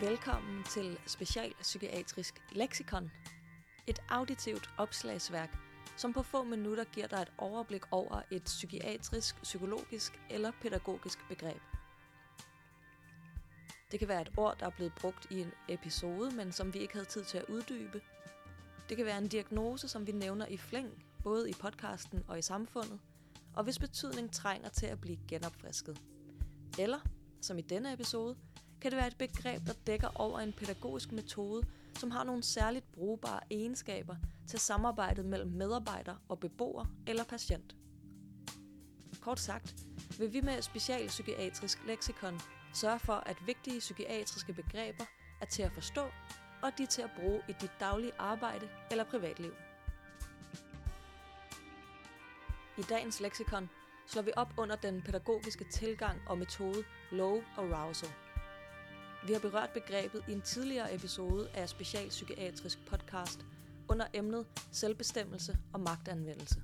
Velkommen til Specialpsykiatrisk Lexikon. Et auditivt opslagsværk, som på få minutter giver dig et overblik over et psykiatrisk, psykologisk eller pædagogisk begreb. Det kan være et ord, der er blevet brugt i en episode, men som vi ikke havde tid til at uddybe. Det kan være en diagnose, som vi nævner i flæng, både i podcasten og i samfundet, og hvis betydning trænger til at blive genopfrisket. Eller, som i denne episode, kan det være et begreb, der dækker over en pædagogisk metode, som har nogle særligt brugbare egenskaber til samarbejdet mellem medarbejder og beboer eller patient. Kort sagt vil vi med specialpsykiatrisk leksikon sørge for, at vigtige psykiatriske begreber er til at forstå, og de er til at bruge i dit daglige arbejde eller privatliv. I dagens leksikon slår vi op under den pædagogiske tilgang og metode low arousal – vi har berørt begrebet i en tidligere episode af Specialpsykiatrisk podcast under emnet selvbestemmelse og magtanvendelse.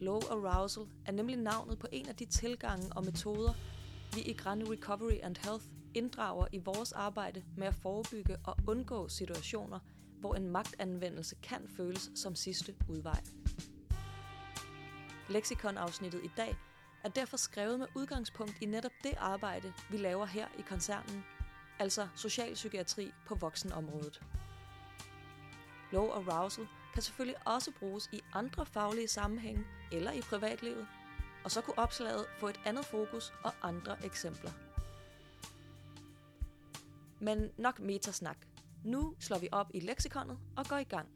Low arousal er nemlig navnet på en af de tilgange og metoder, vi i Grande Recovery and Health inddrager i vores arbejde med at forebygge og undgå situationer, hvor en magtanvendelse kan føles som sidste udvej. Lexikon-afsnittet i dag er derfor skrevet med udgangspunkt i netop det arbejde, vi laver her i koncernen, altså socialpsykiatri på voksenområdet. Low arousal kan selvfølgelig også bruges i andre faglige sammenhænge eller i privatlivet, og så kunne opslaget få et andet fokus og andre eksempler. Men nok metasnak. Nu slår vi op i leksikonet og går i gang.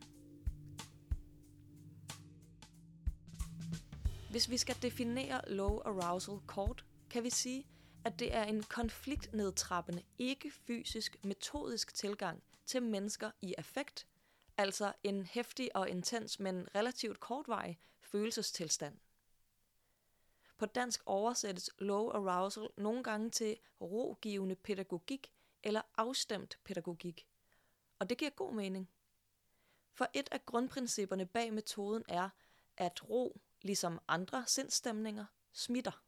Hvis vi skal definere low arousal kort, kan vi sige, at det er en konfliktnedtrappende, ikke fysisk, metodisk tilgang til mennesker i affekt, altså en hæftig og intens, men relativt kortvarig følelsestilstand. På dansk oversættes low arousal nogle gange til rogivende pædagogik eller afstemt pædagogik. Og det giver god mening. For et af grundprincipperne bag metoden er, at ro ligesom andre sindstemninger, smitter.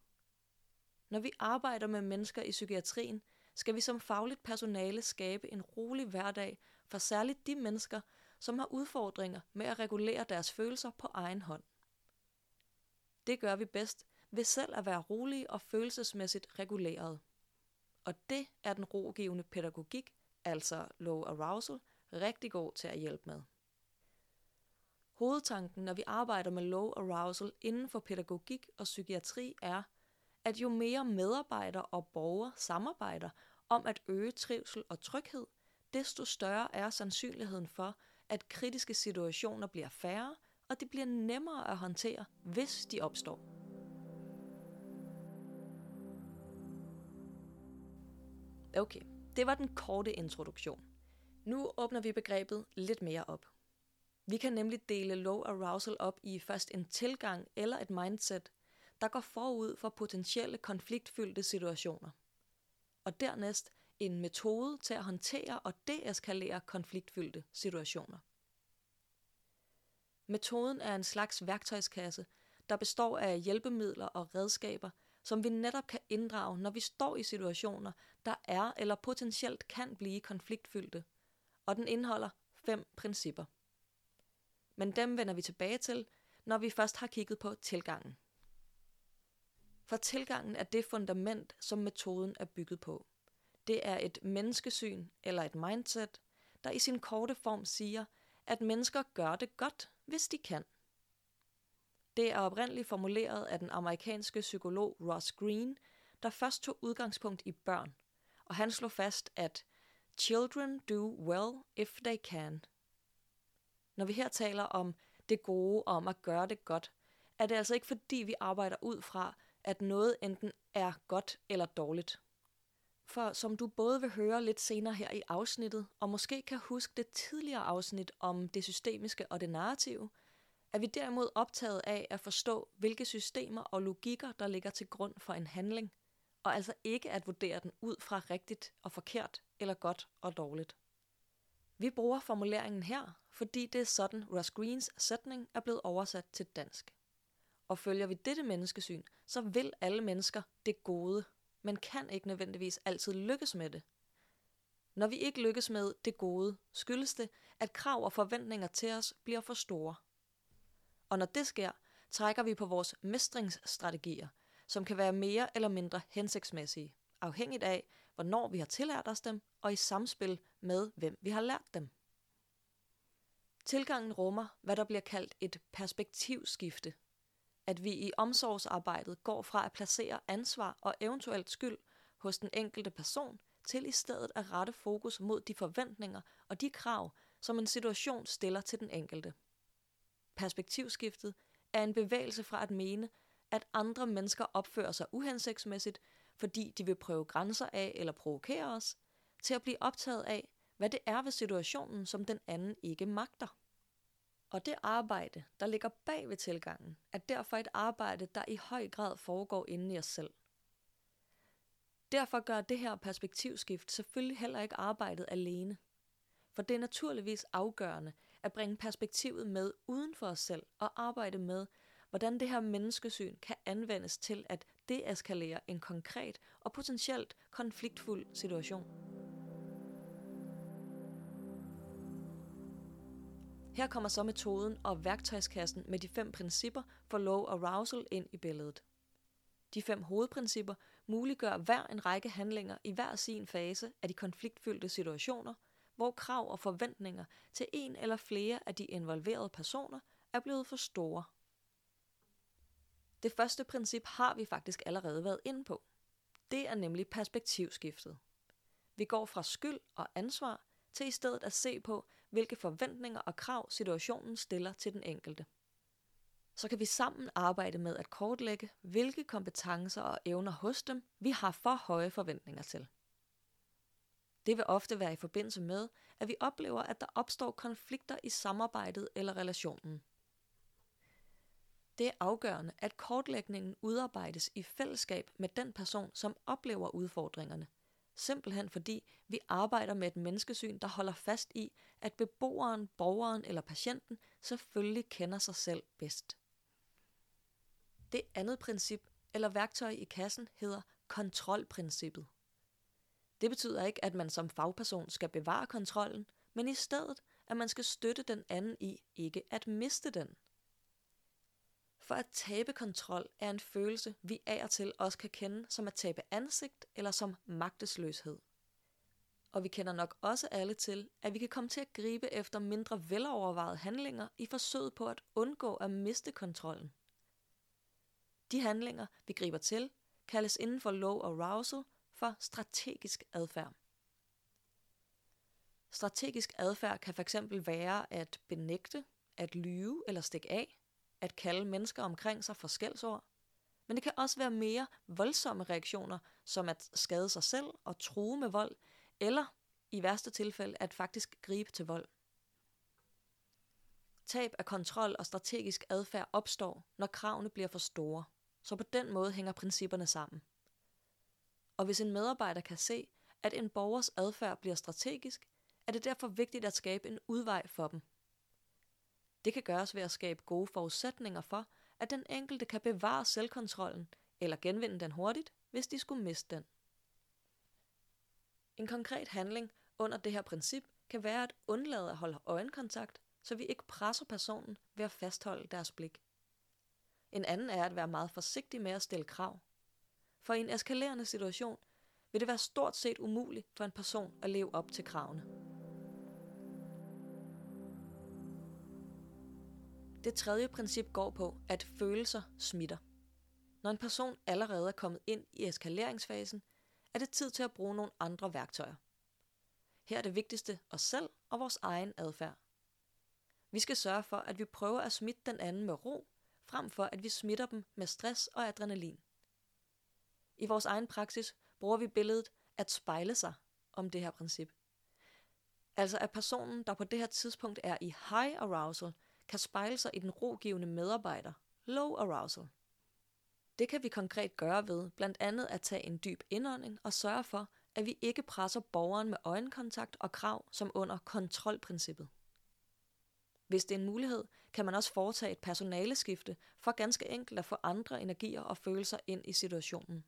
Når vi arbejder med mennesker i psykiatrien, skal vi som fagligt personale skabe en rolig hverdag for særligt de mennesker, som har udfordringer med at regulere deres følelser på egen hånd. Det gør vi bedst ved selv at være rolige og følelsesmæssigt reguleret. Og det er den rogivende pædagogik, altså low arousal, rigtig god til at hjælpe med. Hovedtanken, når vi arbejder med low arousal inden for pædagogik og psykiatri, er, at jo mere medarbejdere og borgere samarbejder om at øge trivsel og tryghed, desto større er sandsynligheden for, at kritiske situationer bliver færre, og det bliver nemmere at håndtere, hvis de opstår. Okay, det var den korte introduktion. Nu åbner vi begrebet lidt mere op. Vi kan nemlig dele low arousal op i først en tilgang eller et mindset, der går forud for potentielle konfliktfyldte situationer. Og dernæst en metode til at håndtere og deeskalere konfliktfyldte situationer. Metoden er en slags værktøjskasse, der består af hjælpemidler og redskaber, som vi netop kan inddrage, når vi står i situationer, der er eller potentielt kan blive konfliktfyldte. Og den indeholder fem principper men dem vender vi tilbage til, når vi først har kigget på tilgangen. For tilgangen er det fundament, som metoden er bygget på. Det er et menneskesyn eller et mindset, der i sin korte form siger, at mennesker gør det godt, hvis de kan. Det er oprindeligt formuleret af den amerikanske psykolog Ross Green, der først tog udgangspunkt i børn, og han slog fast, at Children do well if they can – når vi her taler om det gode og om at gøre det godt, er det altså ikke fordi, vi arbejder ud fra, at noget enten er godt eller dårligt. For som du både vil høre lidt senere her i afsnittet, og måske kan huske det tidligere afsnit om det systemiske og det narrative, er vi derimod optaget af at forstå, hvilke systemer og logikker, der ligger til grund for en handling, og altså ikke at vurdere den ud fra rigtigt og forkert eller godt og dårligt. Vi bruger formuleringen her, fordi det er sådan Ross Greens sætning er blevet oversat til dansk. Og følger vi dette menneskesyn, så vil alle mennesker det gode, men kan ikke nødvendigvis altid lykkes med det. Når vi ikke lykkes med det gode, skyldes det, at krav og forventninger til os bliver for store. Og når det sker, trækker vi på vores mestringsstrategier, som kan være mere eller mindre hensigtsmæssige, afhængigt af, hvornår vi har tillært os dem, og i samspil med, hvem vi har lært dem. Tilgangen rummer, hvad der bliver kaldt et perspektivskifte. At vi i omsorgsarbejdet går fra at placere ansvar og eventuelt skyld hos den enkelte person, til i stedet at rette fokus mod de forventninger og de krav, som en situation stiller til den enkelte. Perspektivskiftet er en bevægelse fra at mene, at andre mennesker opfører sig uhensigtsmæssigt, fordi de vil prøve grænser af eller provokere os, til at blive optaget af, hvad det er ved situationen, som den anden ikke magter. Og det arbejde, der ligger bag ved tilgangen, er derfor et arbejde, der i høj grad foregår inde i os selv. Derfor gør det her perspektivskift selvfølgelig heller ikke arbejdet alene. For det er naturligvis afgørende at bringe perspektivet med uden for os selv og arbejde med, hvordan det her menneskesyn kan anvendes til at deeskalere en konkret og potentielt konfliktfuld situation. Her kommer så metoden og værktøjskassen med de fem principper for low arousal ind i billedet. De fem hovedprincipper muliggør hver en række handlinger i hver sin fase af de konfliktfyldte situationer, hvor krav og forventninger til en eller flere af de involverede personer er blevet for store. Det første princip har vi faktisk allerede været inde på. Det er nemlig perspektivskiftet. Vi går fra skyld og ansvar til i stedet at se på, hvilke forventninger og krav situationen stiller til den enkelte. Så kan vi sammen arbejde med at kortlægge, hvilke kompetencer og evner hos dem, vi har for høje forventninger til. Det vil ofte være i forbindelse med, at vi oplever, at der opstår konflikter i samarbejdet eller relationen. Det er afgørende, at kortlægningen udarbejdes i fællesskab med den person, som oplever udfordringerne. Simpelthen fordi vi arbejder med et menneskesyn, der holder fast i, at beboeren, borgeren eller patienten selvfølgelig kender sig selv bedst. Det andet princip eller værktøj i kassen hedder kontrolprincippet. Det betyder ikke, at man som fagperson skal bevare kontrollen, men i stedet, at man skal støtte den anden i ikke at miste den. For at tabe kontrol er en følelse, vi af og til også kan kende som at tabe ansigt eller som magtesløshed. Og vi kender nok også alle til, at vi kan komme til at gribe efter mindre velovervejede handlinger i forsøget på at undgå at miste kontrollen. De handlinger, vi griber til, kaldes inden for low arousal for strategisk adfærd. Strategisk adfærd kan fx være at benægte, at lyve eller stikke af, at kalde mennesker omkring sig for skældsord. Men det kan også være mere voldsomme reaktioner, som at skade sig selv og true med vold, eller i værste tilfælde at faktisk gribe til vold. Tab af kontrol og strategisk adfærd opstår, når kravene bliver for store, så på den måde hænger principperne sammen. Og hvis en medarbejder kan se, at en borgers adfærd bliver strategisk, er det derfor vigtigt at skabe en udvej for dem. Det kan gøres ved at skabe gode forudsætninger for, at den enkelte kan bevare selvkontrollen eller genvinde den hurtigt, hvis de skulle miste den. En konkret handling under det her princip kan være at undlade at holde øjenkontakt, så vi ikke presser personen ved at fastholde deres blik. En anden er at være meget forsigtig med at stille krav. For i en eskalerende situation vil det være stort set umuligt for en person at leve op til kravene. Det tredje princip går på, at følelser smitter. Når en person allerede er kommet ind i eskaleringsfasen, er det tid til at bruge nogle andre værktøjer. Her er det vigtigste os selv og vores egen adfærd. Vi skal sørge for, at vi prøver at smitte den anden med ro, frem for at vi smitter dem med stress og adrenalin. I vores egen praksis bruger vi billedet at spejle sig om det her princip. Altså at personen, der på det her tidspunkt er i high arousal, kan spejle sig i den rogivende medarbejder, low arousal. Det kan vi konkret gøre ved blandt andet at tage en dyb indånding og sørge for, at vi ikke presser borgeren med øjenkontakt og krav som under kontrolprincippet. Hvis det er en mulighed, kan man også foretage et personaleskifte for ganske enkelt at få andre energier og følelser ind i situationen.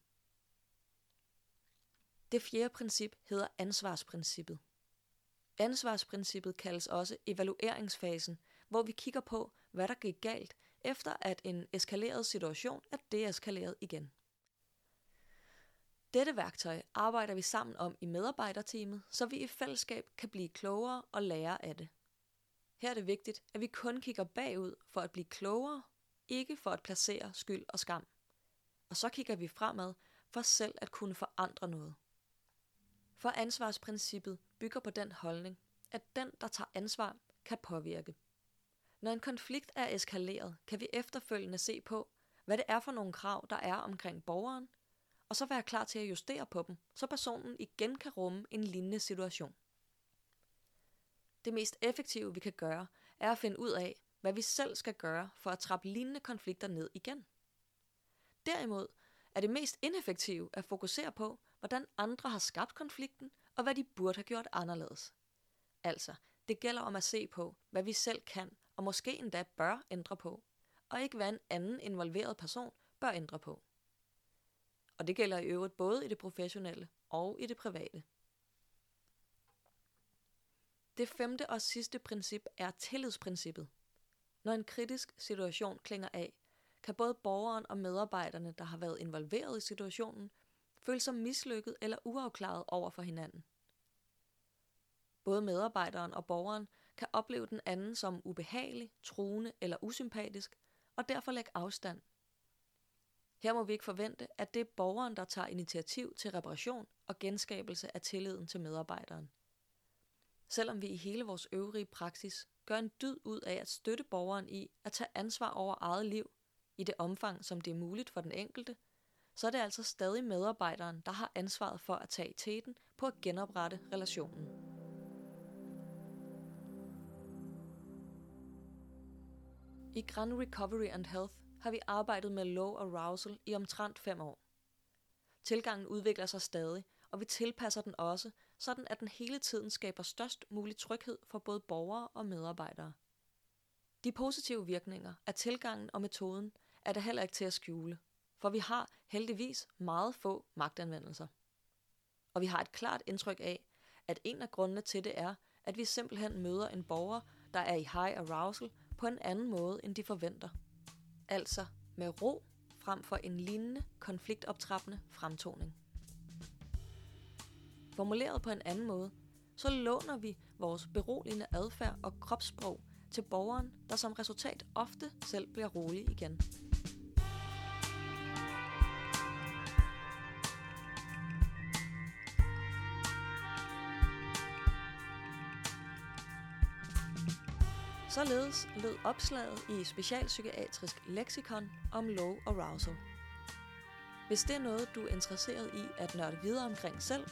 Det fjerde princip hedder ansvarsprincippet. Ansvarsprincippet kaldes også evalueringsfasen, hvor vi kigger på, hvad der gik galt, efter at en eskaleret situation er deeskaleret igen. Dette værktøj arbejder vi sammen om i medarbejderteamet, så vi i fællesskab kan blive klogere og lære af det. Her er det vigtigt, at vi kun kigger bagud for at blive klogere, ikke for at placere skyld og skam. Og så kigger vi fremad for selv at kunne forandre noget. For ansvarsprincippet bygger på den holdning, at den, der tager ansvar, kan påvirke. Når en konflikt er eskaleret, kan vi efterfølgende se på, hvad det er for nogle krav, der er omkring borgeren, og så være klar til at justere på dem, så personen igen kan rumme en lignende situation. Det mest effektive, vi kan gøre, er at finde ud af, hvad vi selv skal gøre for at trappe lignende konflikter ned igen. Derimod er det mest ineffektive at fokusere på, hvordan andre har skabt konflikten, og hvad de burde have gjort anderledes. Altså, det gælder om at se på, hvad vi selv kan, og måske endda bør ændre på, og ikke hvad en anden involveret person bør ændre på. Og det gælder i øvrigt både i det professionelle og i det private. Det femte og sidste princip er tillidsprincippet. Når en kritisk situation klinger af, kan både borgeren og medarbejderne, der har været involveret i situationen, føle sig mislykket eller uafklaret over for hinanden. Både medarbejderen og borgeren kan opleve den anden som ubehagelig, truende eller usympatisk, og derfor lægge afstand. Her må vi ikke forvente, at det er borgeren, der tager initiativ til reparation og genskabelse af tilliden til medarbejderen. Selvom vi i hele vores øvrige praksis gør en dyd ud af at støtte borgeren i at tage ansvar over eget liv i det omfang, som det er muligt for den enkelte, så er det altså stadig medarbejderen, der har ansvaret for at tage teten på at genoprette relationen. I Grand Recovery and Health har vi arbejdet med low arousal i omtrent fem år. Tilgangen udvikler sig stadig, og vi tilpasser den også, sådan at den hele tiden skaber størst mulig tryghed for både borgere og medarbejdere. De positive virkninger af tilgangen og metoden er der heller ikke til at skjule, for vi har heldigvis meget få magtanvendelser. Og vi har et klart indtryk af, at en af grundene til det er, at vi simpelthen møder en borger, der er i high arousal på en anden måde, end de forventer. Altså med ro frem for en lignende konfliktoptrappende fremtoning. Formuleret på en anden måde, så låner vi vores beroligende adfærd og kropssprog til borgeren, der som resultat ofte selv bliver rolig igen. Således lød opslaget i Specialpsykiatrisk Leksikon om low arousal. Hvis det er noget, du er interesseret i at nørde videre omkring selv,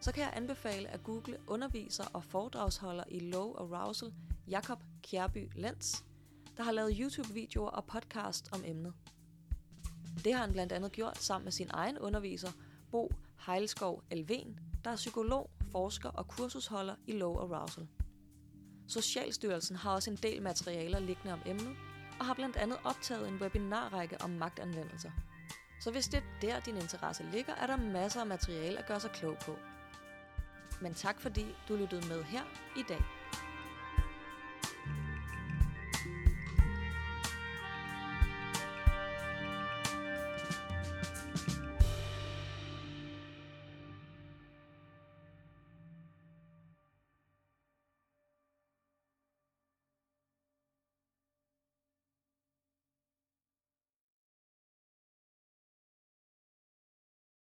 så kan jeg anbefale at google underviser og foredragsholder i low arousal Jakob Kjærby Lens, der har lavet YouTube-videoer og podcast om emnet. Det har han blandt andet gjort sammen med sin egen underviser, Bo Heilskov Alven, der er psykolog, forsker og kursusholder i low arousal. Socialstyrelsen har også en del materialer liggende om emnet, og har blandt andet optaget en webinarrække om magtanvendelser. Så hvis det er der, din interesse ligger, er der masser af materiale at gøre sig klog på. Men tak fordi du lyttede med her i dag.